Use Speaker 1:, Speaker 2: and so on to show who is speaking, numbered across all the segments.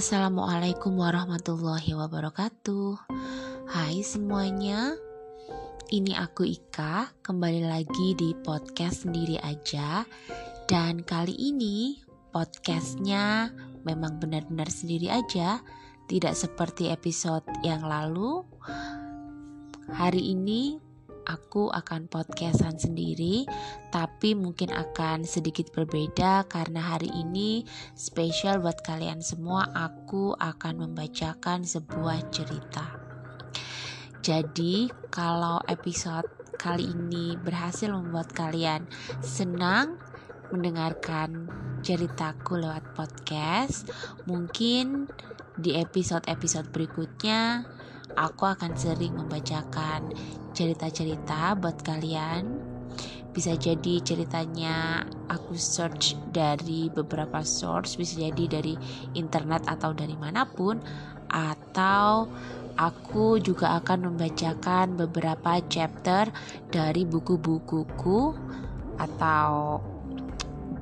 Speaker 1: Assalamualaikum warahmatullahi wabarakatuh. Hai semuanya, ini aku Ika, kembali lagi di podcast sendiri aja. Dan kali ini podcastnya memang benar-benar sendiri aja, tidak seperti episode yang lalu. Hari ini aku akan podcastan sendiri, tapi mungkin akan sedikit berbeda karena hari ini spesial buat kalian semua. Aku akan membacakan sebuah cerita. Jadi, kalau episode kali ini berhasil membuat kalian senang mendengarkan ceritaku lewat podcast, mungkin di episode-episode berikutnya aku akan sering membacakan cerita-cerita buat kalian. Bisa jadi ceritanya aku search dari beberapa source, bisa jadi dari internet atau dari mana pun, atau aku juga akan membacakan beberapa chapter dari buku-bukuku atau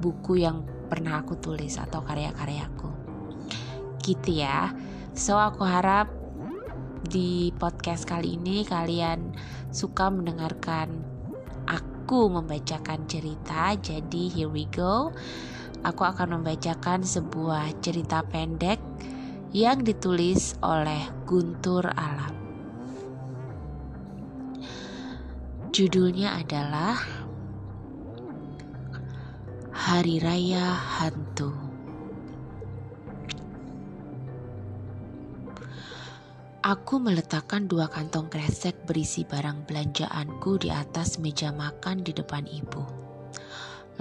Speaker 1: buku yang pernah aku tulis atau karya-karyaku. Gitu ya. So aku harap di podcast kali ini kalian suka mendengarkan aku membacakan cerita. Jadi here we go. Aku akan membacakan sebuah cerita pendek yang ditulis oleh Guntur Alam. Judulnya adalah Hari Raya Hantu. Aku meletakkan dua kantong kresek berisi barang belanjaanku di atas meja makan di depan ibu.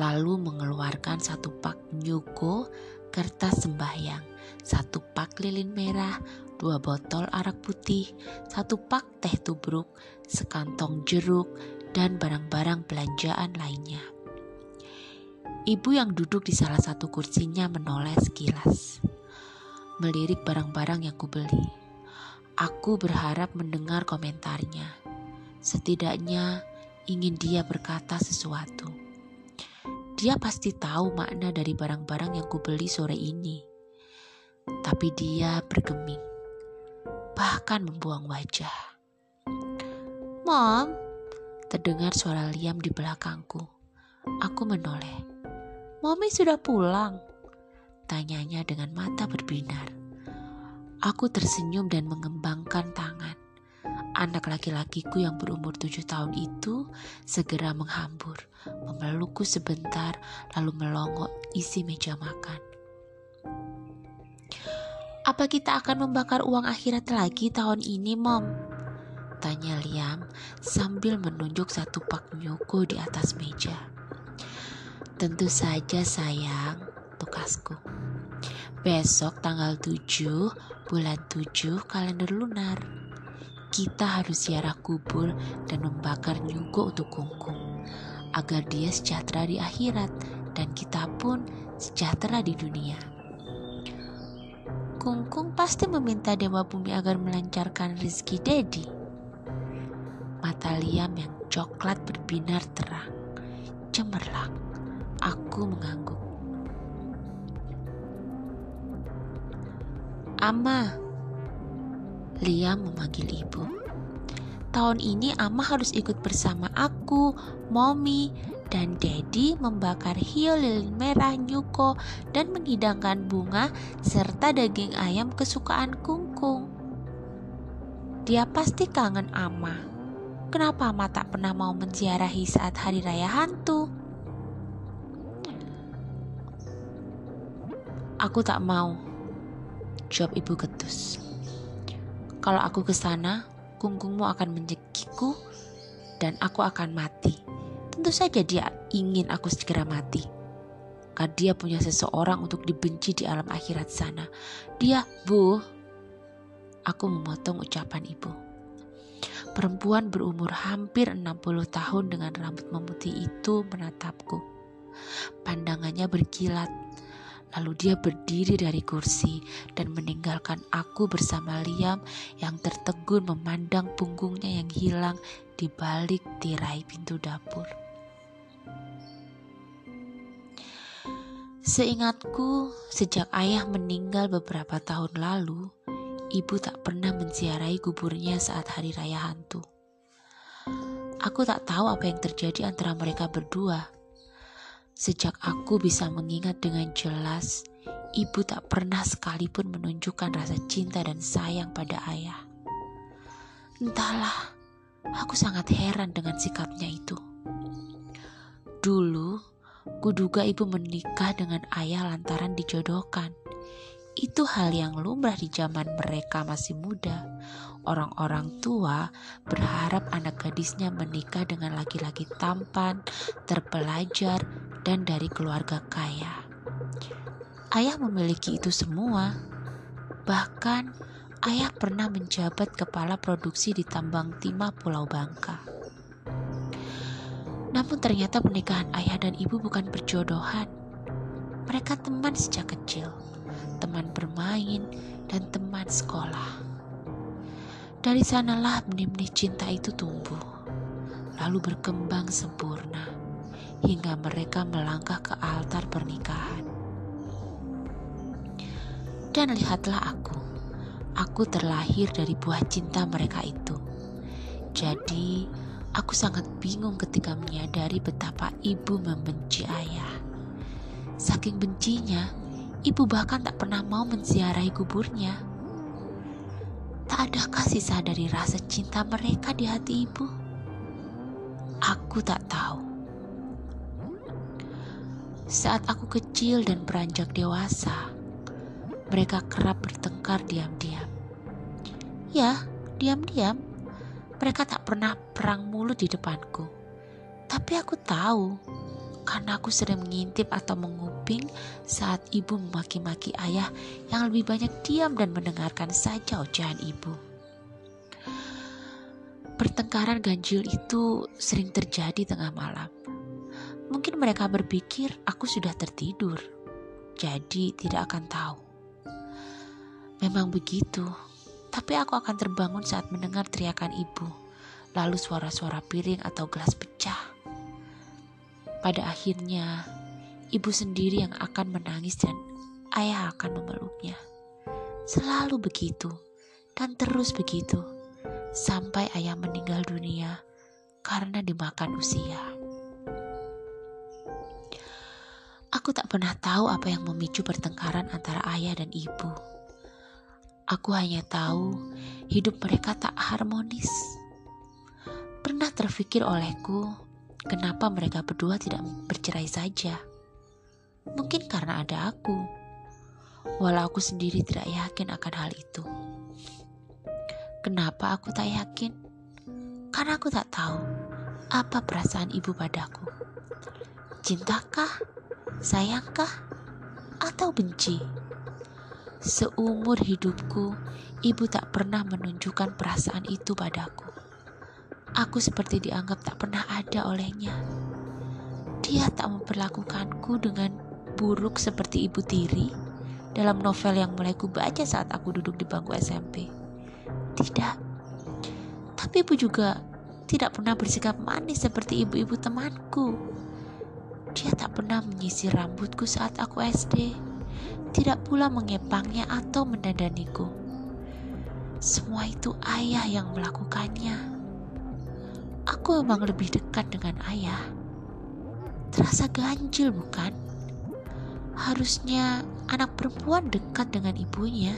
Speaker 1: Lalu mengeluarkan satu pak nyuko, kertas sembahyang, satu pak lilin merah, dua botol arak putih, satu pak teh tubruk, sekantong jeruk, dan barang-barang belanjaan lainnya. Ibu yang duduk di salah satu kursinya menoleh sekilas, melirik barang-barang yang kubeli Aku berharap mendengar komentarnya. Setidaknya ingin dia berkata sesuatu. Dia pasti tahu makna dari barang-barang yang kubeli sore ini. Tapi dia bergeming, bahkan membuang wajah. Mom, terdengar suara Liam di belakangku. Aku menoleh. Mommy sudah pulang. Tanyanya dengan mata berbinar. Aku tersenyum dan mengembangkan tangan. Anak laki-lakiku yang berumur tujuh tahun itu segera menghambur, memelukku sebentar, lalu melongo isi meja makan. Apa kita akan membakar uang akhirat lagi tahun ini, Mom? Tanya Liam sambil menunjuk satu pak nyoko di atas meja. Tentu saja sayang, tukasku. Besok tanggal 7 bulan 7 kalender lunar. Kita harus ziarah kubur dan membakar nyugo untuk kungkung agar dia sejahtera di akhirat dan kita pun sejahtera di dunia. Kungkung pasti meminta Dewa Bumi agar melancarkan rezeki Dedi. Mata Liam yang coklat berbinar terang, cemerlang. Aku mengangguk. Ama. Lia memanggil ibu. Tahun ini Ama harus ikut bersama aku, Mommy, dan Daddy membakar hiu lilin merah nyuko dan menghidangkan bunga serta daging ayam kesukaan Kungkung. Dia pasti kangen Ama. Kenapa Ama tak pernah mau menziarahi saat hari raya hantu? Aku tak mau, Jawab ibu ketus. Kalau aku ke sana, kungkungmu akan menjekiku dan aku akan mati. Tentu saja dia ingin aku segera mati. Karena dia punya seseorang untuk dibenci di alam akhirat sana. Dia, Bu. Aku memotong ucapan ibu. Perempuan berumur hampir 60 tahun dengan rambut memutih itu menatapku. Pandangannya berkilat Lalu dia berdiri dari kursi dan meninggalkan aku bersama Liam yang tertegun memandang punggungnya yang hilang di balik tirai pintu dapur. Seingatku, sejak ayah meninggal beberapa tahun lalu, ibu tak pernah menziarahi kuburnya saat hari raya hantu. Aku tak tahu apa yang terjadi antara mereka berdua. Sejak aku bisa mengingat dengan jelas, ibu tak pernah sekalipun menunjukkan rasa cinta dan sayang pada ayah. Entahlah, aku sangat heran dengan sikapnya itu. Dulu, Kuduga ibu menikah dengan ayah lantaran dijodohkan. Itu hal yang lumrah di zaman mereka masih muda. Orang-orang tua berharap anak gadisnya menikah dengan laki-laki tampan, terpelajar, dan dari keluarga kaya. Ayah memiliki itu semua. Bahkan, ayah pernah menjabat kepala produksi di tambang timah Pulau Bangka. Namun ternyata pernikahan ayah dan ibu bukan perjodohan. Mereka teman sejak kecil, teman bermain, dan teman sekolah. Dari sanalah benih-benih cinta itu tumbuh, lalu berkembang sempurna, hingga mereka melangkah ke altar pernikahan. Dan lihatlah aku, aku terlahir dari buah cinta mereka itu. Jadi, Aku sangat bingung ketika menyadari betapa ibu membenci ayah. Saking bencinya, ibu bahkan tak pernah mau menziarahi kuburnya. Tak adakah sisa dari rasa cinta mereka di hati ibu? Aku tak tahu. Saat aku kecil dan beranjak dewasa, mereka kerap bertengkar diam-diam. Ya, diam-diam mereka tak pernah perang mulut di depanku. Tapi aku tahu, karena aku sering mengintip atau menguping saat ibu memaki-maki ayah yang lebih banyak diam dan mendengarkan saja ocehan ibu. Pertengkaran ganjil itu sering terjadi tengah malam. Mungkin mereka berpikir aku sudah tertidur, jadi tidak akan tahu. Memang begitu, tapi aku akan terbangun saat mendengar teriakan ibu, lalu suara-suara piring atau gelas pecah. Pada akhirnya, ibu sendiri yang akan menangis dan ayah akan memeluknya. Selalu begitu, dan terus begitu, sampai ayah meninggal dunia karena dimakan usia. Aku tak pernah tahu apa yang memicu pertengkaran antara ayah dan ibu Aku hanya tahu hidup mereka tak harmonis. Pernah terfikir olehku, kenapa mereka berdua tidak bercerai saja? Mungkin karena ada aku. Walau aku sendiri tidak yakin akan hal itu. Kenapa aku tak yakin? Karena aku tak tahu apa perasaan ibu padaku. Cintakah? Sayangkah? Atau benci? Seumur hidupku, ibu tak pernah menunjukkan perasaan itu padaku. Aku seperti dianggap tak pernah ada olehnya. Dia tak memperlakukanku dengan buruk seperti ibu tiri dalam novel yang mulai kubaca saat aku duduk di bangku SMP. Tidak. Tapi ibu juga tidak pernah bersikap manis seperti ibu-ibu temanku. Dia tak pernah menyisir rambutku saat aku SD tidak pula mengepangnya atau mendandaniku. Semua itu ayah yang melakukannya. Aku memang lebih dekat dengan ayah. Terasa ganjil bukan? Harusnya anak perempuan dekat dengan ibunya.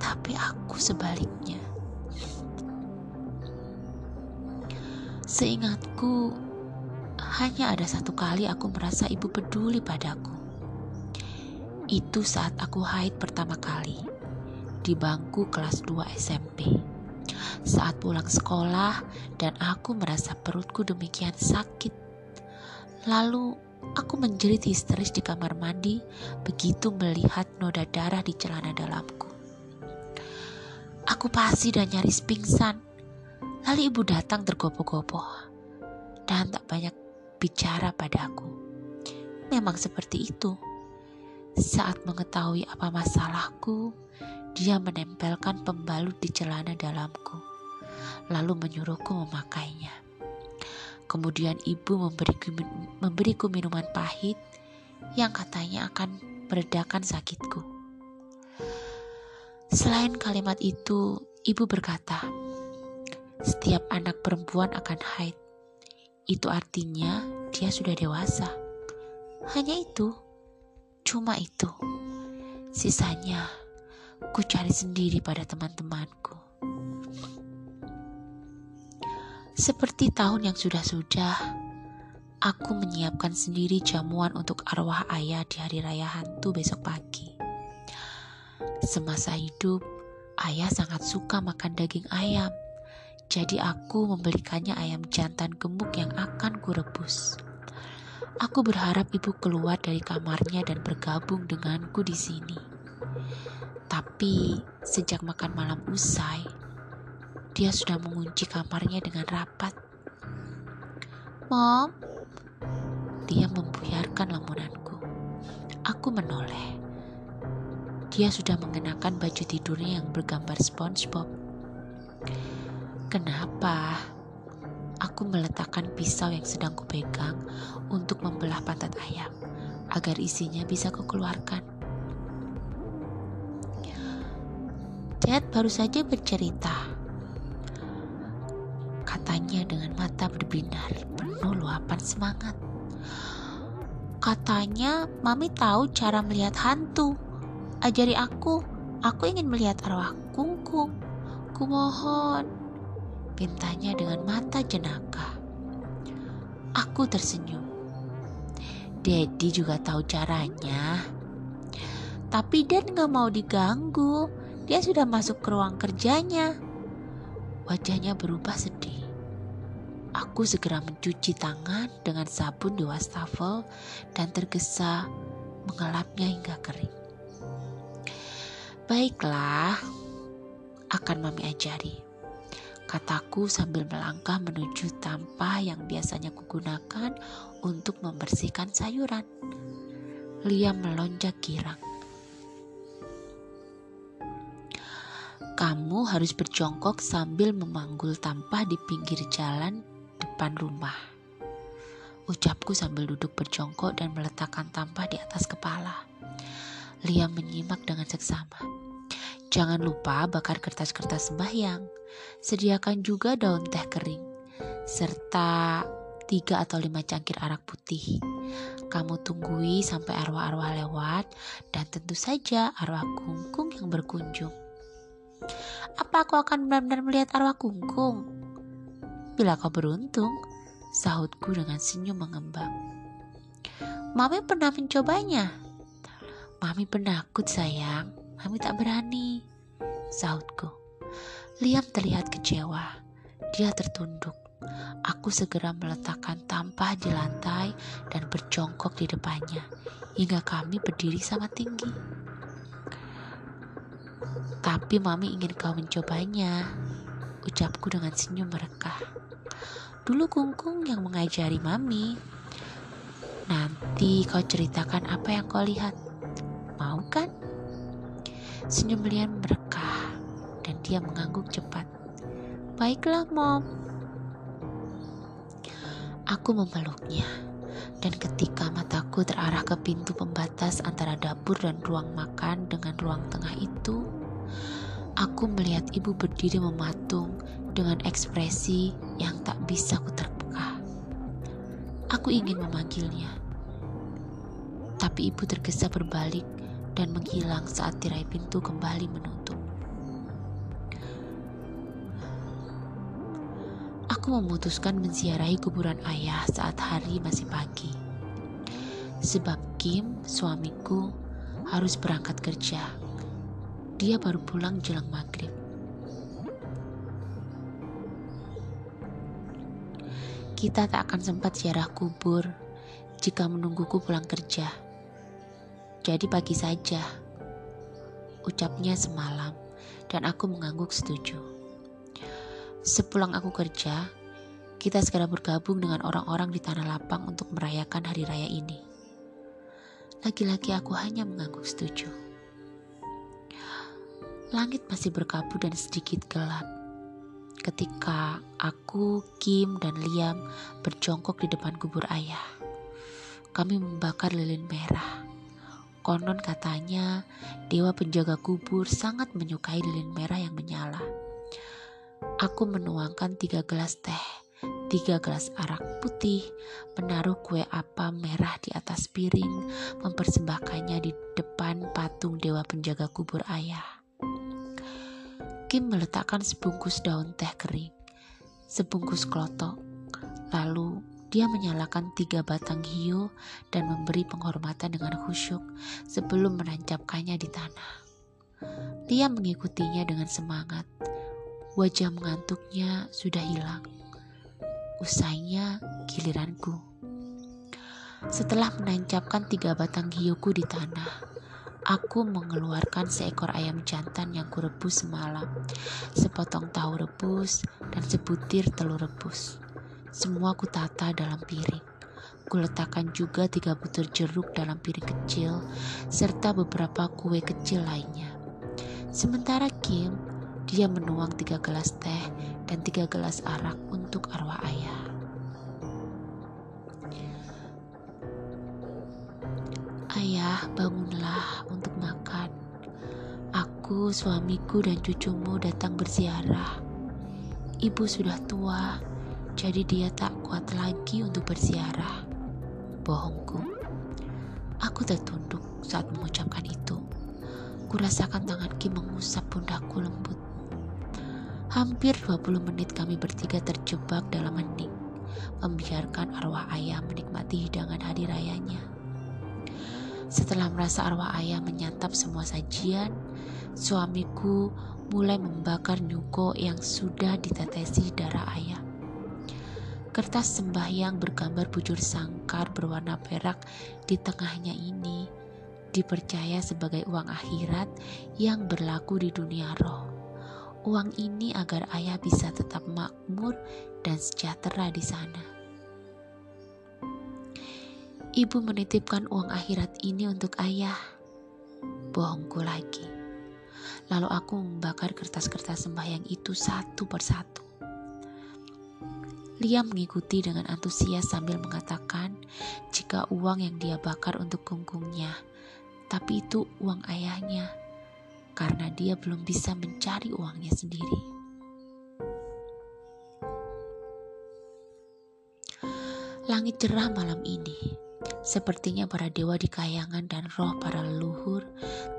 Speaker 1: Tapi aku sebaliknya. Seingatku, hanya ada satu kali aku merasa ibu peduli padaku. Itu saat aku haid pertama kali di bangku kelas 2 SMP. Saat pulang sekolah dan aku merasa perutku demikian sakit. Lalu aku menjerit histeris di kamar mandi begitu melihat noda darah di celana dalamku. Aku pasti dan nyaris pingsan. Lalu ibu datang tergopoh-gopoh dan tak banyak bicara padaku. Memang seperti itu saat mengetahui apa masalahku, dia menempelkan pembalut di celana dalamku, lalu menyuruhku memakainya. Kemudian ibu memberiku, memberiku minuman pahit yang katanya akan meredakan sakitku. Selain kalimat itu, ibu berkata, "Setiap anak perempuan akan haid. Itu artinya dia sudah dewasa." Hanya itu, cuma itu. Sisanya, ku cari sendiri pada teman-temanku. Seperti tahun yang sudah-sudah, aku menyiapkan sendiri jamuan untuk arwah ayah di hari raya hantu besok pagi. Semasa hidup, ayah sangat suka makan daging ayam, jadi aku membelikannya ayam jantan gemuk yang akan kurebus. Aku berharap ibu keluar dari kamarnya dan bergabung denganku di sini. Tapi sejak makan malam usai, dia sudah mengunci kamarnya dengan rapat. Mom, dia membuyarkan lamunanku. Aku menoleh. Dia sudah mengenakan baju tidurnya yang bergambar SpongeBob. Kenapa? Aku meletakkan pisau yang sedang kupegang untuk membelah pantat ayam agar isinya bisa kukeluarkan. Dad baru saja bercerita dengan mata berbinar penuh luapan semangat. Katanya, Mami tahu cara melihat hantu. Ajari aku, aku ingin melihat arwah kungkung. Kumohon, pintanya dengan mata jenaka. Aku tersenyum. Daddy juga tahu caranya. Tapi Dan gak mau diganggu. Dia sudah masuk ke ruang kerjanya. Wajahnya berubah sedih. Aku segera mencuci tangan dengan sabun di wastafel dan tergesa mengelapnya hingga kering. Baiklah, akan mami ajari. Kataku sambil melangkah menuju tampah yang biasanya kugunakan untuk membersihkan sayuran. Lia melonjak girang. Kamu harus berjongkok sambil memanggul tampah di pinggir jalan depan rumah. Ucapku sambil duduk berjongkok dan meletakkan tampah di atas kepala. Lia menyimak dengan seksama. Jangan lupa bakar kertas-kertas sembahyang. Sediakan juga daun teh kering. Serta tiga atau lima cangkir arak putih. Kamu tunggui sampai arwah-arwah lewat dan tentu saja arwah kungkung yang berkunjung. Apa aku akan benar-benar melihat arwah kungkung? Bila kau beruntung, sahutku dengan senyum mengembang. Mami pernah mencobanya. Mami penakut sayang, Mami tak berani, sahutku. Liam terlihat kecewa. Dia tertunduk. Aku segera meletakkan tampah di lantai dan berjongkok di depannya hingga kami berdiri sama tinggi. Tapi mami ingin kau mencobanya, ucapku dengan senyum merekah. Dulu Kungkung yang mengajari Mami. Nanti kau ceritakan apa yang kau lihat. Mau kan? Senyum Lian merekah dan dia mengangguk cepat. Baiklah, Mom. Aku memeluknya dan ketika mataku terarah ke pintu pembatas antara dapur dan ruang makan dengan ruang tengah itu, Aku melihat ibu berdiri mematung dengan ekspresi yang tak bisa kuterka. Aku ingin memanggilnya, tapi ibu tergesa berbalik dan menghilang saat tirai pintu kembali menutup. Aku memutuskan menziarahi kuburan ayah saat hari masih pagi. Sebab Kim, suamiku, harus berangkat kerja dia baru pulang jelang maghrib. Kita tak akan sempat ziarah kubur jika menungguku pulang kerja. Jadi pagi saja, ucapnya semalam, dan aku mengangguk setuju. Sepulang aku kerja, kita segera bergabung dengan orang-orang di Tanah Lapang untuk merayakan hari raya ini. Lagi-lagi aku hanya mengangguk setuju. Langit masih berkabut dan sedikit gelap. Ketika aku, Kim, dan Liam berjongkok di depan kubur ayah. kami membakar lilin merah. Konon katanya, dewa penjaga kubur sangat menyukai lilin merah yang menyala. Aku menuangkan tiga gelas teh, tiga gelas arak putih, menaruh kue apa merah di atas piring, mempersembahkannya di depan patung dewa penjaga kubur ayah. Kim meletakkan sebungkus daun teh kering, sebungkus klotok, lalu dia menyalakan tiga batang hiu dan memberi penghormatan dengan khusyuk sebelum menancapkannya di tanah. Dia mengikutinya dengan semangat. Wajah mengantuknya sudah hilang. Usainya giliranku. Setelah menancapkan tiga batang hiuku di tanah, aku mengeluarkan seekor ayam jantan yang kurebus semalam, sepotong tahu rebus, dan sebutir telur rebus. Semua kutata dalam piring. Kuletakkan juga tiga butir jeruk dalam piring kecil, serta beberapa kue kecil lainnya. Sementara Kim, dia menuang tiga gelas teh dan tiga gelas arak untuk arwah ayah. Ayah, bangunlah untuk makan. Aku, suamiku, dan cucumu datang berziarah. Ibu sudah tua, jadi dia tak kuat lagi untuk berziarah. Bohongku. Aku tertunduk saat mengucapkan itu. Kurasakan tangan Kim mengusap pundakku lembut. Hampir 20 menit kami bertiga terjebak dalam hening, membiarkan arwah ayah menikmati hidangan hari rayanya. Setelah merasa arwah ayah menyantap semua sajian, suamiku mulai membakar nyuko yang sudah ditetesi darah ayah. Kertas sembahyang bergambar bujur sangkar berwarna perak di tengahnya ini dipercaya sebagai uang akhirat yang berlaku di dunia roh. Uang ini agar ayah bisa tetap makmur dan sejahtera di sana. Ibu menitipkan uang akhirat ini untuk ayah. Bohongku lagi. Lalu aku membakar kertas-kertas sembahyang itu satu persatu. Lia mengikuti dengan antusias sambil mengatakan jika uang yang dia bakar untuk kunggungnya, tapi itu uang ayahnya karena dia belum bisa mencari uangnya sendiri. Langit cerah malam ini. Sepertinya para dewa di kayangan dan roh para leluhur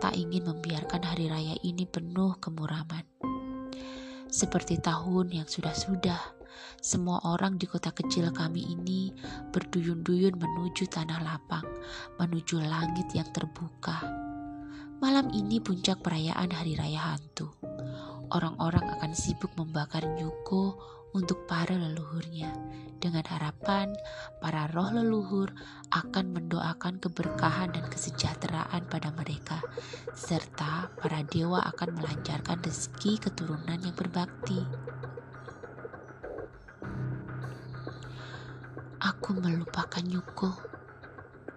Speaker 1: tak ingin membiarkan hari raya ini penuh kemuraman. Seperti tahun yang sudah-sudah, semua orang di kota kecil kami ini berduyun-duyun menuju tanah lapang, menuju langit yang terbuka. Malam ini puncak perayaan Hari Raya Hantu. Orang-orang akan sibuk membakar nyuko untuk para leluhurnya, dengan harapan para roh leluhur akan mendoakan keberkahan dan kesejahteraan pada mereka, serta para dewa akan melancarkan rezeki keturunan yang berbakti. Aku melupakan Yuko.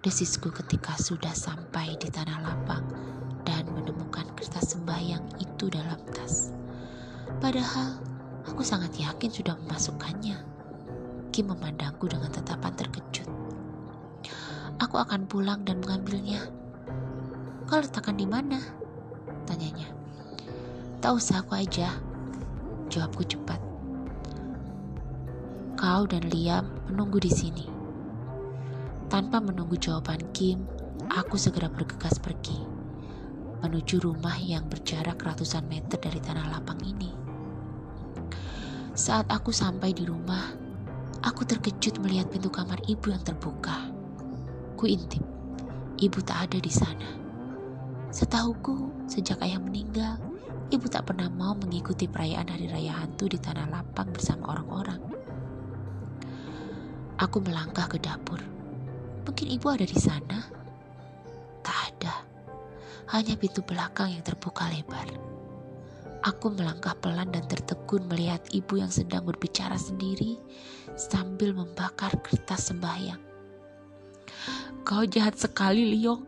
Speaker 1: Desisku ketika sudah sampai di tanah lapang dan menemukan kertas sembahyang itu dalam tas. Padahal aku sangat yakin sudah memasukkannya. Kim memandangku dengan tatapan terkejut. Aku akan pulang dan mengambilnya. Kau letakkan di mana? Tanyanya. Tak usah aku aja. Jawabku cepat. Kau dan Liam menunggu di sini. Tanpa menunggu jawaban Kim, aku segera bergegas pergi menuju rumah yang berjarak ratusan meter dari tanah lapang. Saat aku sampai di rumah, aku terkejut melihat pintu kamar ibu yang terbuka. Ku intip, ibu tak ada di sana. Setahuku, sejak ayah meninggal, ibu tak pernah mau mengikuti perayaan hari raya hantu di tanah lapang bersama orang-orang. Aku melangkah ke dapur. Mungkin ibu ada di sana. Tak ada. Hanya pintu belakang yang terbuka lebar. Aku melangkah pelan dan tertegun melihat ibu yang sedang berbicara sendiri sambil membakar kertas sembahyang. Kau jahat sekali, Liong.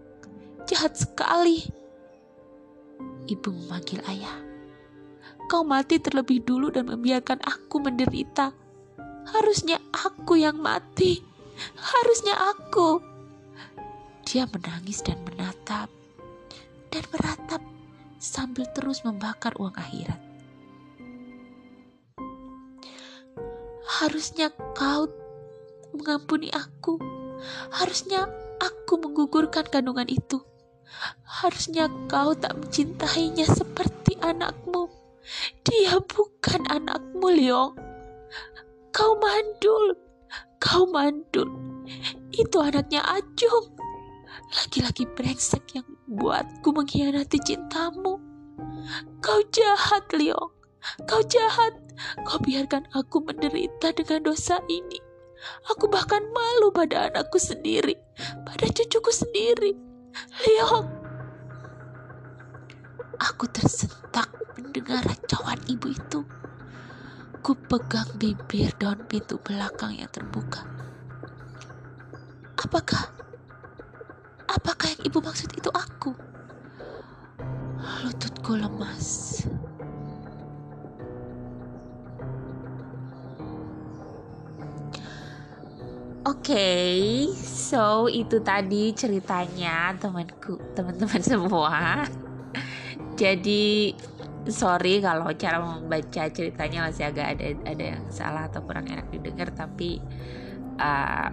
Speaker 1: Jahat sekali. Ibu memanggil ayah. Kau mati terlebih dulu dan membiarkan aku menderita. Harusnya aku yang mati. Harusnya aku. Dia menangis dan menatap dan meratap sambil terus membakar uang akhirat. Harusnya kau mengampuni aku. Harusnya aku menggugurkan kandungan itu. Harusnya kau tak mencintainya seperti anakmu. Dia bukan anakmu, Leong. Kau mandul. Kau mandul. Itu anaknya Ajung. Laki-laki brengsek yang buatku mengkhianati cintamu. Kau jahat, Leong. Kau jahat. Kau biarkan aku menderita dengan dosa ini. Aku bahkan malu pada anakku sendiri, pada cucuku sendiri. Leong. Aku tersentak mendengar racauan ibu itu. Ku pegang bibir daun pintu belakang yang terbuka. Apakah? Apakah yang ibu maksud itu aku? Lututku lemas. Oke, okay, so itu tadi ceritanya temanku, teman-teman semua. Jadi sorry kalau cara membaca ceritanya masih agak ada ada yang salah atau kurang enak didengar, tapi uh,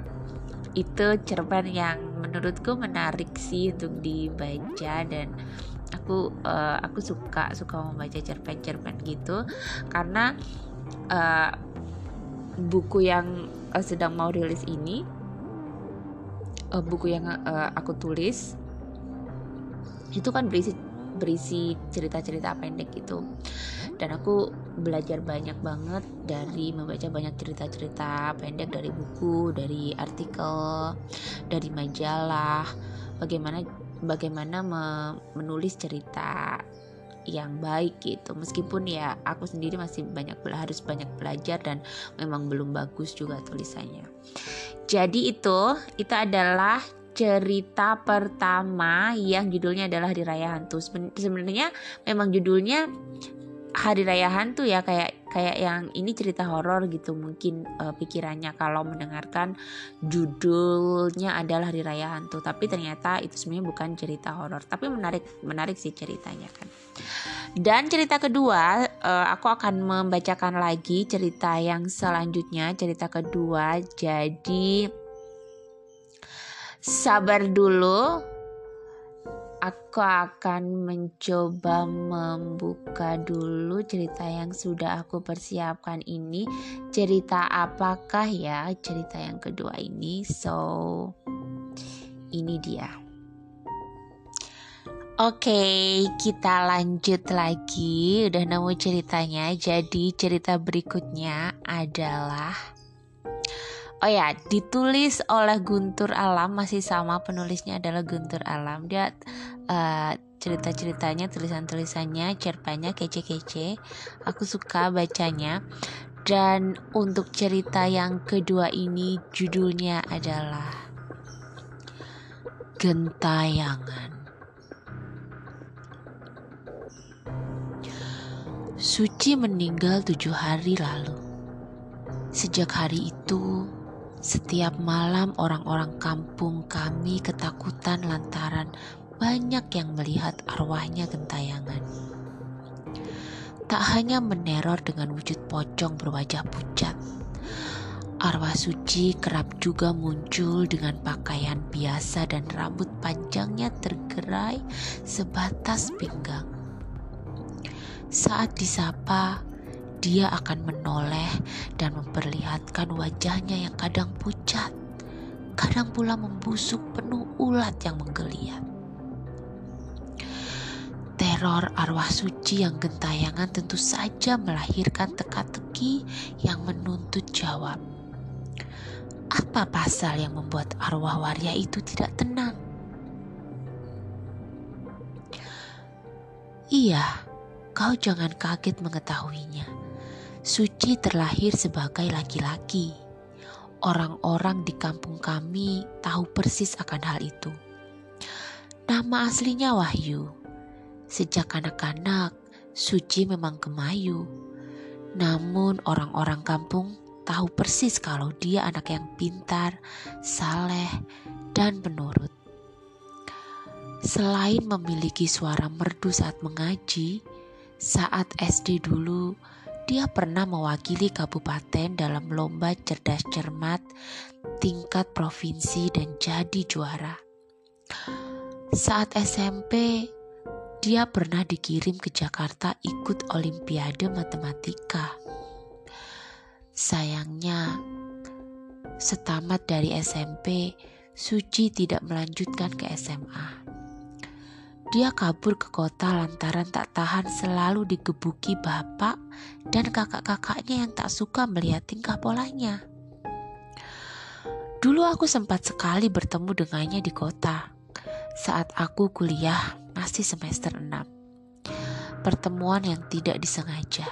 Speaker 1: itu cerpen yang menurutku menarik sih untuk dibaca dan aku uh, aku suka suka membaca cerpen-cerpen gitu. Karena uh, buku yang uh, sedang mau rilis ini uh, buku yang uh, aku tulis itu kan berisi berisi cerita-cerita pendek gitu dan aku belajar banyak banget dari membaca banyak cerita-cerita pendek dari buku dari artikel dari majalah. Bagaimana bagaimana menulis cerita yang baik gitu. Meskipun ya aku sendiri masih banyak harus banyak belajar dan memang belum bagus juga tulisannya. Jadi itu itu adalah cerita pertama yang judulnya adalah Hari Raya Hantu sebenarnya memang judulnya Hari Raya Hantu ya kayak kayak yang ini cerita horor gitu mungkin uh, pikirannya. Kalau mendengarkan judulnya adalah Hari Raya Hantu tapi ternyata itu sebenarnya bukan cerita horor. Tapi menarik menarik sih ceritanya kan. Dan cerita kedua uh, aku akan membacakan lagi cerita yang selanjutnya. Cerita kedua jadi sabar dulu aku akan mencoba membuka dulu cerita yang sudah aku persiapkan ini. Cerita apakah ya cerita yang kedua ini? So, ini dia. Oke, kita lanjut lagi. Udah nemu ceritanya. Jadi, cerita berikutnya adalah Oh ya, ditulis oleh Guntur Alam masih sama penulisnya adalah Guntur Alam. Dia uh, cerita-ceritanya, tulisan-tulisannya, cerpennya kece-kece. Aku suka bacanya. Dan untuk cerita yang kedua ini judulnya adalah Gentayangan. Suci meninggal tujuh hari lalu. Sejak hari itu, setiap malam orang-orang kampung kami ketakutan lantaran banyak yang melihat arwahnya gentayangan. Tak hanya meneror dengan wujud pocong berwajah pucat, arwah suci kerap juga muncul dengan pakaian biasa dan rambut panjangnya tergerai sebatas pinggang. Saat disapa, dia akan menoleh dan memperlihatkan wajahnya yang kadang pucat, kadang pula membusuk penuh ulat yang menggeliat. Teror arwah suci yang gentayangan tentu saja melahirkan teka-teki yang menuntut jawab. Apa pasal yang membuat arwah waria itu tidak tenang? Iya, kau jangan kaget mengetahuinya Suci terlahir sebagai laki-laki. Orang-orang di kampung kami tahu persis akan hal itu. Nama aslinya Wahyu. Sejak anak-anak, Suci memang kemayu. Namun orang-orang kampung tahu persis kalau dia anak yang pintar, saleh, dan penurut. Selain memiliki suara merdu saat mengaji, saat SD dulu dia pernah mewakili kabupaten dalam lomba cerdas cermat tingkat provinsi dan jadi juara. Saat SMP, dia pernah dikirim ke Jakarta ikut Olimpiade Matematika. Sayangnya, setamat dari SMP, Suci tidak melanjutkan ke SMA. Dia kabur ke kota lantaran tak tahan selalu digebuki bapak dan kakak-kakaknya yang tak suka melihat tingkah polanya. Dulu aku sempat sekali bertemu dengannya di kota saat aku kuliah masih semester 6. Pertemuan yang tidak disengaja.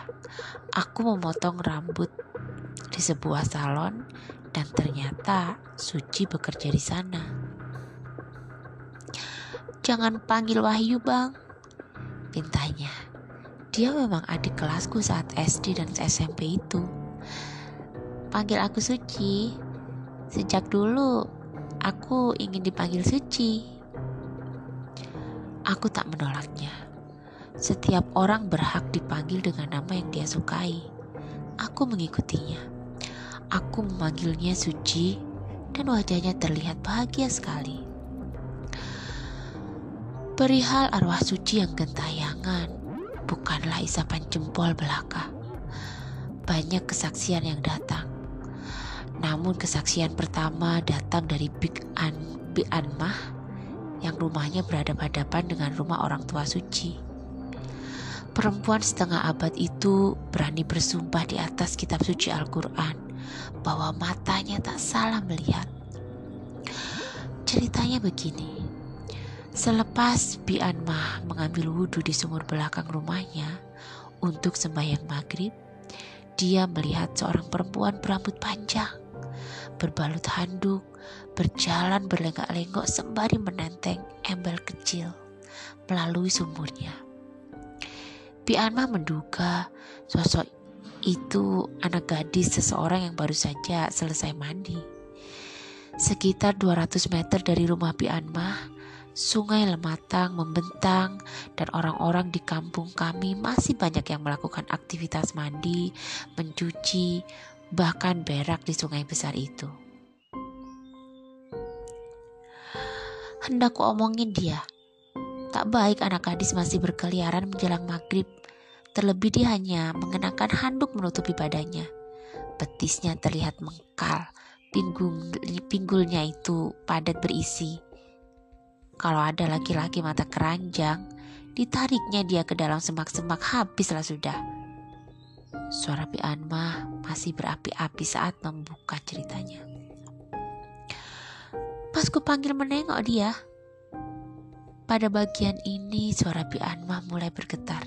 Speaker 1: Aku memotong rambut di sebuah salon dan ternyata Suci bekerja di sana. Jangan panggil Wahyu bang, pintanya. Dia memang adik kelasku saat SD dan SMP itu. Panggil aku Suci. Sejak dulu aku ingin dipanggil Suci. Aku tak menolaknya. Setiap orang berhak dipanggil dengan nama yang dia sukai. Aku mengikutinya. Aku memanggilnya Suci dan wajahnya terlihat bahagia sekali. Perihal arwah suci yang gentayangan, bukanlah isapan jempol belaka. Banyak kesaksian yang datang. Namun kesaksian pertama datang dari Big An Big Anmah yang rumahnya berhadapan-hadapan dengan rumah orang tua suci. Perempuan setengah abad itu berani bersumpah di atas kitab suci Al-Quran bahwa matanya tak salah melihat. Ceritanya begini. Selepas Bi Anmah mengambil wudhu di sumur belakang rumahnya untuk sembahyang maghrib, dia melihat seorang perempuan berambut panjang, berbalut handuk, berjalan berlenggak-lenggok sembari menenteng embel kecil melalui sumurnya. Pianma menduga sosok itu anak gadis seseorang yang baru saja selesai mandi. Sekitar 200 meter dari rumah Pianma, sungai Lematang membentang dan orang-orang di kampung kami masih banyak yang melakukan aktivitas mandi, mencuci, bahkan berak di sungai besar itu. Hendak omongin dia. Tak baik anak gadis masih berkeliaran menjelang maghrib. Terlebih dia hanya mengenakan handuk menutupi badannya. Betisnya terlihat mengkal. Pinggul, pinggulnya itu padat berisi. Kalau ada laki-laki mata keranjang, ditariknya dia ke dalam semak-semak habislah sudah. Suara Pianma masih berapi-api saat membuka ceritanya. Pas ku panggil menengok dia, pada bagian ini suara Bi Anmah mulai bergetar.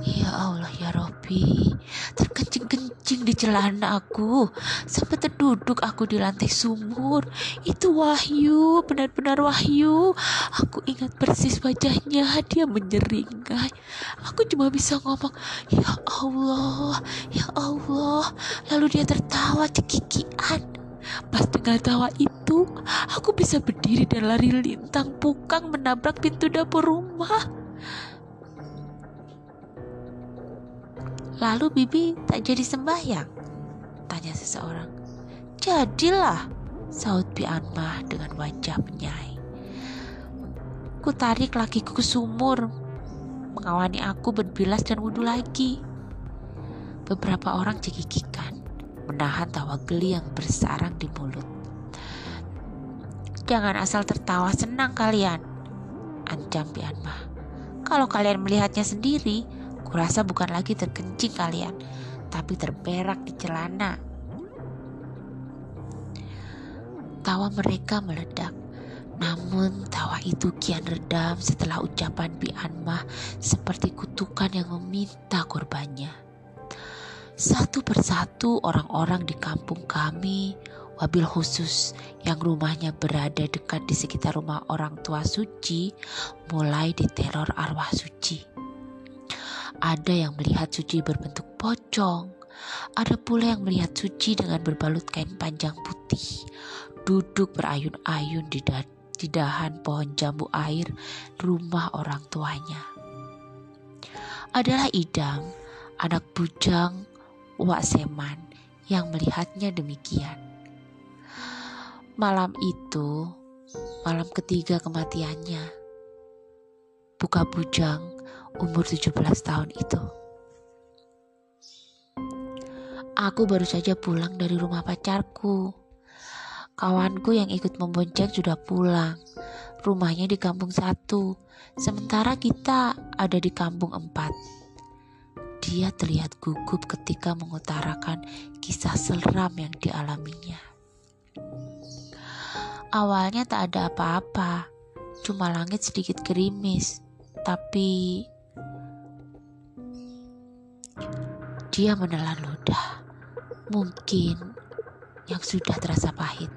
Speaker 1: Ya Allah ya Robi, terkencing-kencing di celana aku sampai terduduk aku di lantai sumur. Itu Wahyu, benar-benar Wahyu. Aku ingat persis wajahnya, dia menyeringai. Aku cuma bisa ngomong, ya Allah, ya Allah. Lalu dia tertawa cekikian. Pas dengar tawa itu, aku bisa berdiri dan lari lintang pukang menabrak pintu dapur rumah. Lalu Bibi tak jadi sembahyang? Tanya seseorang. Jadilah, saut Pianmah dengan wajah penyai. Ku tarik lakiku ke sumur, mengawani aku berbilas dan wudhu lagi. Beberapa orang cekikikan menahan tawa geli yang bersarang di mulut. Jangan asal tertawa senang kalian, ancam Pianmah. Kalau kalian melihatnya sendiri, kurasa bukan lagi terkencing kalian, tapi terberak di celana. Tawa mereka meledak, namun tawa itu kian redam setelah ucapan Pianmah seperti kutukan yang meminta korbannya. Satu persatu orang-orang di kampung kami, wabil khusus yang rumahnya berada dekat di sekitar rumah orang tua suci, mulai diteror arwah suci. Ada yang melihat suci berbentuk pocong, ada pula yang melihat suci dengan berbalut kain panjang putih, duduk berayun-ayun di, di dahan pohon jambu air rumah orang tuanya. Adalah Idam, anak bujang Wak Seman yang melihatnya demikian. Malam itu, malam ketiga kematiannya, buka bujang umur 17 tahun itu. Aku baru saja pulang dari rumah pacarku. Kawanku yang ikut membonceng sudah pulang. Rumahnya di kampung satu, sementara kita ada di kampung empat. Dia terlihat gugup ketika mengutarakan kisah seram yang dialaminya. Awalnya tak ada apa-apa, cuma langit sedikit gerimis, tapi dia menelan ludah mungkin yang sudah terasa pahit.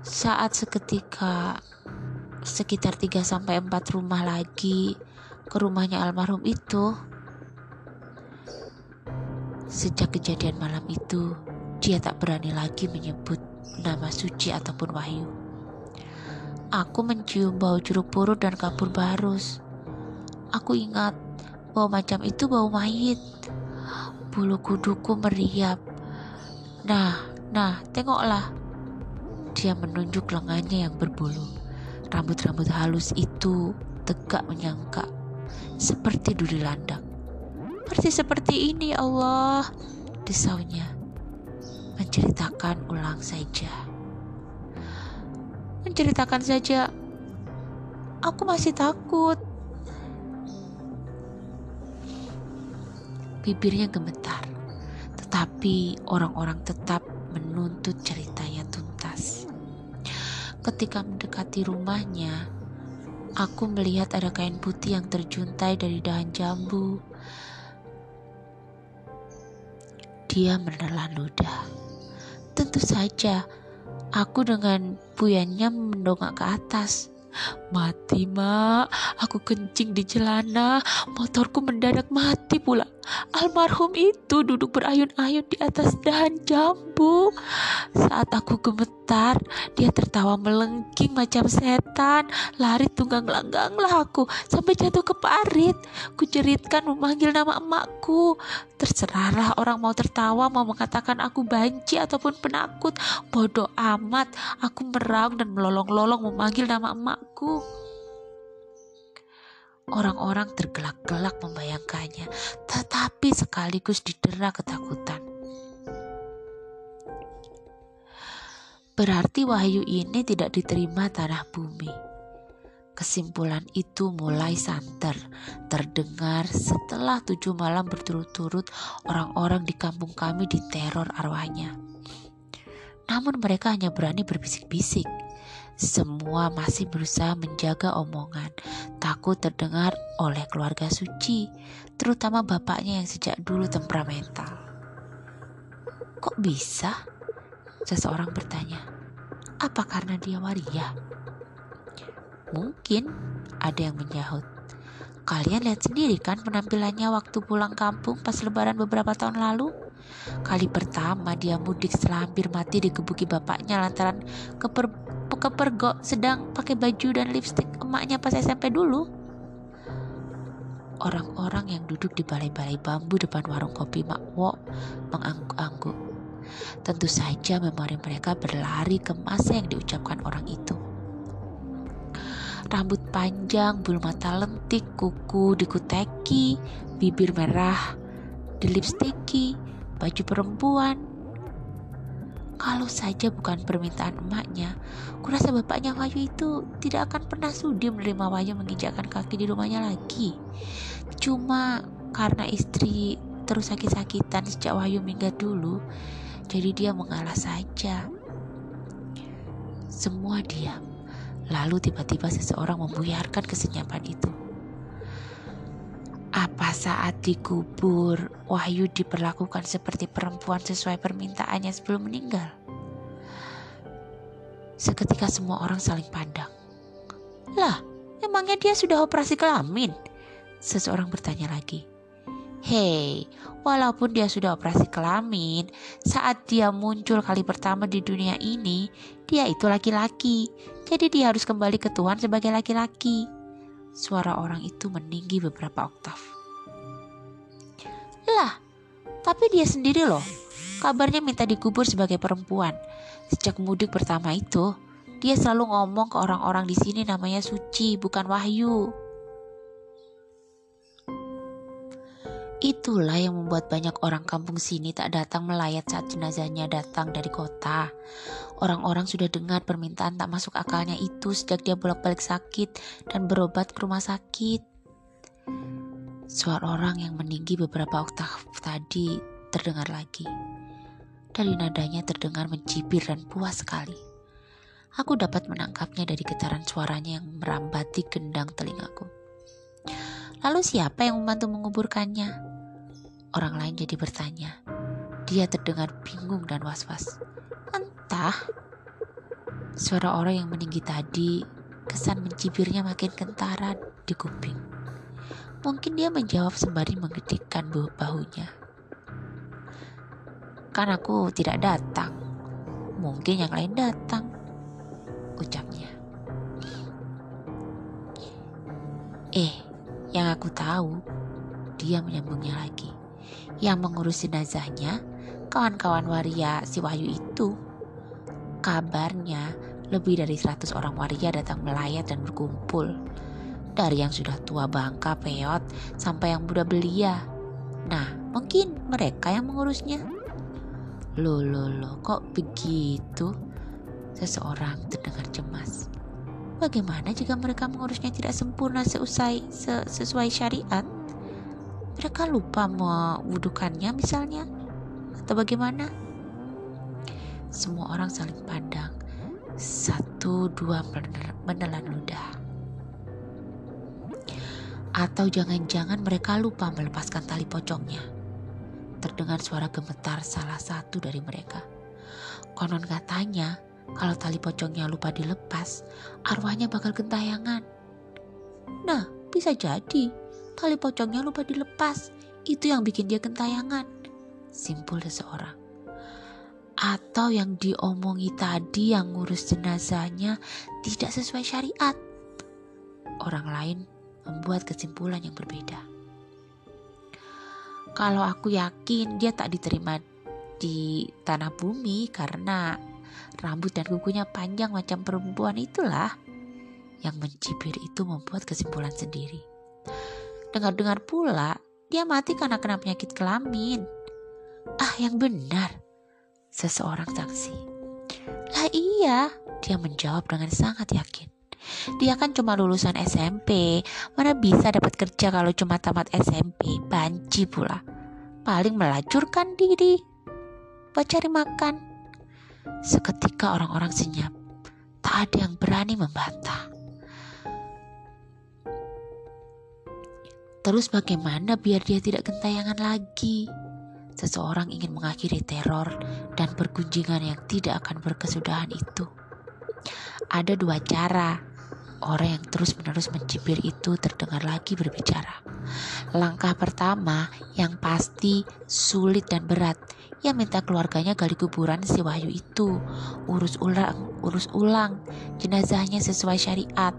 Speaker 1: Saat seketika sekitar 3 sampai 4 rumah lagi ke rumahnya almarhum itu. Sejak kejadian malam itu, dia tak berani lagi menyebut nama suci ataupun wahyu. Aku mencium bau jeruk purut dan kapur barus. Aku ingat bahwa macam itu bau mayit bulu kuduku meriap. Nah, nah, tengoklah. Dia menunjuk lengannya yang berbulu. Rambut-rambut halus itu tegak menyangka, seperti duri landak. Persis seperti ini, Allah, desaunya. Menceritakan ulang saja. Menceritakan saja, aku masih takut. Bibirnya gemetar, tetapi orang-orang tetap menuntut ceritanya tuntas. Ketika mendekati rumahnya, aku melihat ada kain putih yang terjuntai dari dahan jambu. Dia menelan ludah. Tentu saja, aku dengan buyannya mendongak ke atas. Mati mak, aku kencing di celana, motorku mendadak mati pula. Almarhum itu duduk berayun-ayun di atas dahan jambu. Saat aku gemetar, dia tertawa melengking macam setan. Lari tunggang langganglah aku sampai jatuh ke parit. Kujeritkan memanggil nama emakku. Terserahlah orang mau tertawa, mau mengatakan aku banci ataupun penakut. Bodoh amat, aku meraung dan melolong-lolong memanggil nama emakku. Orang-orang tergelak-gelak membayangkannya, tetapi sekaligus didera ketakutan. Berarti wahyu ini tidak diterima tanah bumi. Kesimpulan itu mulai santer, terdengar setelah tujuh malam berturut-turut orang-orang di kampung kami diteror arwahnya. Namun mereka hanya berani berbisik-bisik semua masih berusaha menjaga omongan, takut terdengar oleh keluarga suci, terutama bapaknya yang sejak dulu temperamental. Kok bisa? Seseorang bertanya. Apa karena dia waria? Mungkin ada yang menjahut. Kalian lihat sendiri kan penampilannya waktu pulang kampung pas lebaran beberapa tahun lalu? Kali pertama dia mudik setelah hampir mati digebuki bapaknya lantaran keper kepergok sedang pakai baju dan lipstick emaknya pas SMP dulu. Orang-orang yang duduk di balai-balai bambu depan warung kopi Mak Wo mengangguk-angguk. Tentu saja memori mereka berlari ke masa yang diucapkan orang itu. Rambut panjang, bulu mata lentik, kuku dikuteki, bibir merah, dilipstiki, baju perempuan, kalau saja bukan permintaan emaknya, kurasa bapaknya Wahyu itu tidak akan pernah sudi menerima Wahyu menginjakkan kaki di rumahnya lagi. Cuma karena istri terus sakit-sakitan sejak Wahyu minggat dulu, jadi dia mengalah saja. Semua diam. Lalu tiba-tiba seseorang membuyarkan kesenyapan itu. Apa saat dikubur Wahyu diperlakukan seperti perempuan sesuai permintaannya sebelum meninggal? Seketika semua orang saling pandang. Lah, emangnya dia sudah operasi kelamin? Seseorang bertanya lagi. Hei, walaupun dia sudah operasi kelamin, saat dia muncul kali pertama di dunia ini, dia itu laki-laki. Jadi dia harus kembali ke Tuhan sebagai laki-laki. Suara orang itu meninggi beberapa oktav. Lah, tapi dia sendiri loh. Kabarnya minta dikubur sebagai perempuan. Sejak mudik pertama itu, dia selalu ngomong ke orang-orang di sini namanya Suci, bukan Wahyu. Itulah yang membuat banyak orang kampung sini tak datang melayat saat jenazahnya datang dari kota. Orang-orang sudah dengar permintaan tak masuk akalnya itu sejak dia bolak-balik sakit dan berobat ke rumah sakit. Suara orang yang meninggi beberapa oktav tadi terdengar lagi. Dari nadanya terdengar mencibir dan puas sekali. Aku dapat menangkapnya dari getaran suaranya yang merambati gendang telingaku. Lalu siapa yang membantu menguburkannya? Orang lain jadi bertanya. Dia terdengar bingung dan was-was. Entah. Suara orang yang meninggi tadi, kesan mencibirnya makin kentara di kuping. Mungkin dia menjawab sembari menggedikkan bahunya. Kan aku tidak datang. Mungkin yang lain datang. Ucapnya. Eh, yang aku tahu, dia menyambungnya lagi. Yang mengurus jenazahnya, kawan-kawan waria si Wahyu itu. Kabarnya, lebih dari 100 orang waria datang melayat dan berkumpul. Dari yang sudah tua bangka peot sampai yang muda belia. Nah, mungkin mereka yang mengurusnya. Loh, loh, loh, kok begitu? Seseorang terdengar cemas. Bagaimana jika mereka mengurusnya tidak sempurna seusai se sesuai syariat? Mereka lupa mewudukannya misalnya atau bagaimana? Semua orang saling pandang. Satu dua menelan ludah. Atau jangan-jangan mereka lupa melepaskan tali pocongnya. Terdengar suara gemetar salah satu dari mereka. Konon katanya, kalau tali pocongnya lupa dilepas, arwahnya bakal gentayangan. Nah, bisa jadi tali pocongnya lupa dilepas. Itu yang bikin dia gentayangan. Simpul seseorang. Atau yang diomongi tadi yang ngurus jenazahnya tidak sesuai syariat. Orang lain membuat kesimpulan yang berbeda. Kalau aku yakin dia tak diterima di tanah bumi karena rambut dan kukunya panjang macam perempuan itulah yang mencibir itu membuat kesimpulan sendiri. Dengar-dengar pula, dia mati karena kena penyakit kelamin. Ah, yang benar. Seseorang saksi. Lah iya, dia menjawab dengan sangat yakin. Dia kan cuma lulusan SMP, mana bisa dapat kerja kalau cuma tamat SMP, banci pula. Paling melacurkan diri, buat cari makan. Seketika orang-orang senyap. Tak ada yang berani membantah. Terus bagaimana biar dia tidak gentayangan lagi? Seseorang ingin mengakhiri teror dan pergunjingan yang tidak akan berkesudahan itu. Ada dua cara. Orang yang terus-menerus mencibir itu terdengar lagi berbicara. Langkah pertama yang pasti sulit dan berat ia minta keluarganya gali kuburan si Wahyu itu, urus ulang, urus ulang jenazahnya sesuai syariat.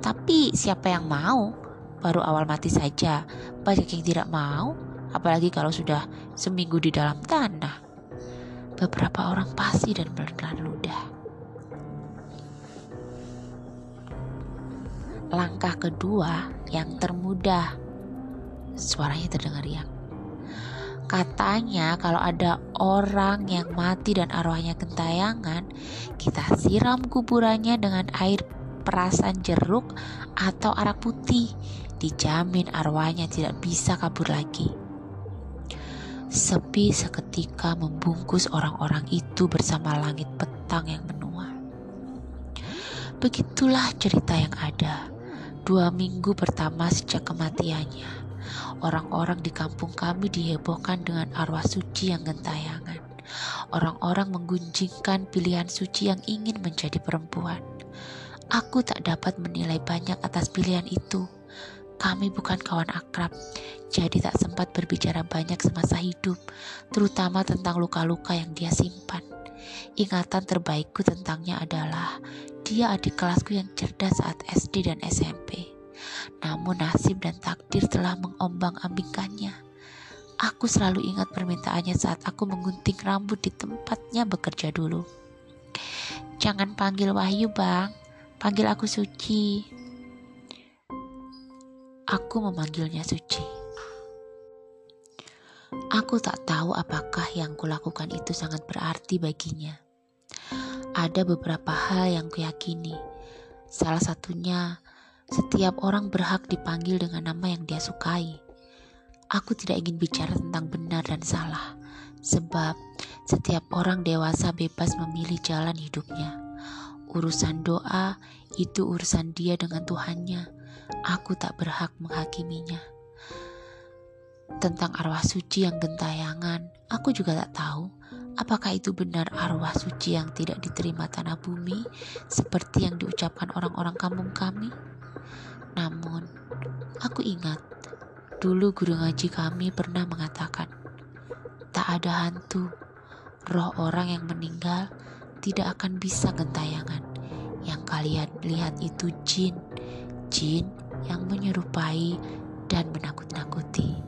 Speaker 1: Tapi siapa yang mau? Baru awal mati saja, banyak yang tidak mau, apalagi kalau sudah seminggu di dalam tanah. Beberapa orang pasti dan menelan ludah. Langkah kedua yang termudah, suaranya terdengar yang Katanya kalau ada orang yang mati dan arwahnya gentayangan, kita siram kuburannya dengan air perasan jeruk atau arak putih. Dijamin arwahnya tidak bisa kabur lagi. Sepi seketika membungkus orang-orang itu bersama langit petang yang menua. Begitulah cerita yang ada dua minggu pertama sejak kematiannya. Orang-orang di kampung kami dihebohkan dengan arwah suci yang gentayangan. Orang-orang menggunjingkan pilihan suci yang ingin menjadi perempuan. Aku tak dapat menilai banyak atas pilihan itu. Kami bukan kawan akrab, jadi tak sempat berbicara banyak semasa hidup, terutama tentang luka-luka yang dia simpan. Ingatan terbaikku tentangnya adalah dia adik kelasku yang cerdas saat SD dan SMP. Namun nasib dan takdir telah mengombang-ambingkannya. Aku selalu ingat permintaannya saat aku menggunting rambut di tempatnya bekerja dulu. Jangan panggil Wahyu, Bang. Panggil aku Suci. Aku memanggilnya Suci. Aku tak tahu apakah yang kulakukan itu sangat berarti baginya. Ada beberapa hal yang kuyakini. Salah satunya, setiap orang berhak dipanggil dengan nama yang dia sukai. Aku tidak ingin bicara tentang benar dan salah, sebab setiap orang dewasa bebas memilih jalan hidupnya. Urusan doa itu urusan dia dengan Tuhannya aku tak berhak menghakiminya. Tentang arwah suci yang gentayangan, aku juga tak tahu apakah itu benar arwah suci yang tidak diterima tanah bumi seperti yang diucapkan orang-orang kampung kami. Namun, aku ingat dulu guru ngaji kami pernah mengatakan, tak ada hantu, roh orang yang meninggal tidak akan bisa gentayangan. Yang kalian lihat itu jin, jin yang menyerupai dan menakut-nakuti.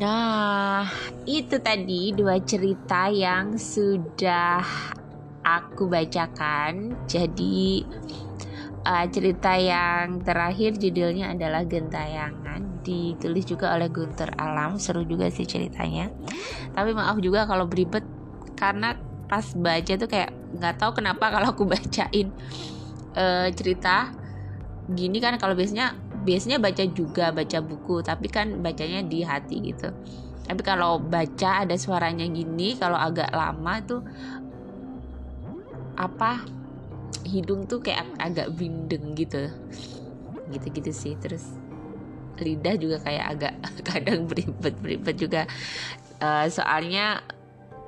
Speaker 1: Nah, itu tadi dua cerita yang sudah aku bacakan. Jadi, uh, cerita yang terakhir judulnya adalah Gentayangan. Ditulis juga oleh Gunter Alam. Seru juga sih ceritanya. Tapi maaf juga kalau beribet karena pas baca tuh kayak nggak tahu kenapa kalau aku bacain uh, cerita gini kan kalau biasanya biasanya baca juga baca buku tapi kan bacanya di hati gitu. Tapi kalau baca ada suaranya gini kalau agak lama tuh apa hidung tuh kayak agak bindeng gitu. Gitu-gitu sih terus lidah juga kayak agak kadang beribet beribet juga. Uh, soalnya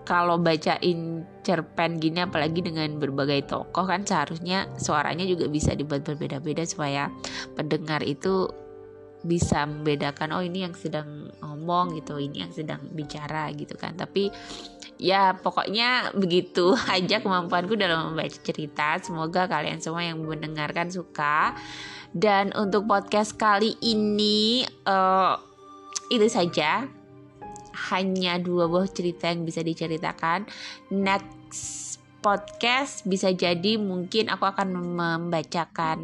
Speaker 1: kalau bacain cerpen gini apalagi dengan berbagai tokoh kan seharusnya suaranya juga bisa dibuat berbeda-beda supaya pendengar itu bisa membedakan oh ini yang sedang ngomong gitu ini yang sedang bicara gitu kan. Tapi ya pokoknya begitu aja kemampuanku dalam membaca cerita. Semoga kalian semua yang mendengarkan suka. Dan untuk podcast kali ini uh, itu saja hanya dua buah cerita yang bisa diceritakan. Next podcast bisa jadi mungkin aku akan membacakan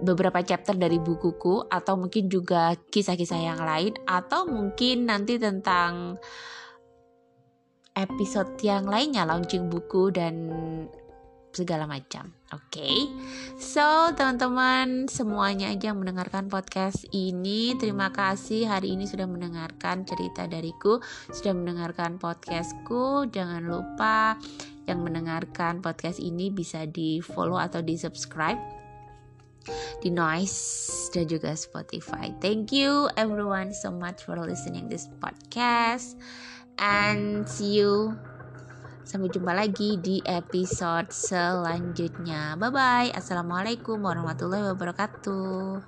Speaker 1: beberapa chapter dari bukuku atau mungkin juga kisah-kisah yang lain atau mungkin nanti tentang episode yang lainnya launching buku dan segala macam. Oke, okay? so teman-teman semuanya aja yang mendengarkan podcast ini, terima kasih hari ini sudah mendengarkan cerita dariku, sudah mendengarkan podcastku. Jangan lupa yang mendengarkan podcast ini bisa di follow atau di subscribe di Noise dan juga Spotify. Thank you everyone so much for listening this podcast and see you Sampai jumpa lagi di episode selanjutnya. Bye bye. Assalamualaikum warahmatullahi wabarakatuh.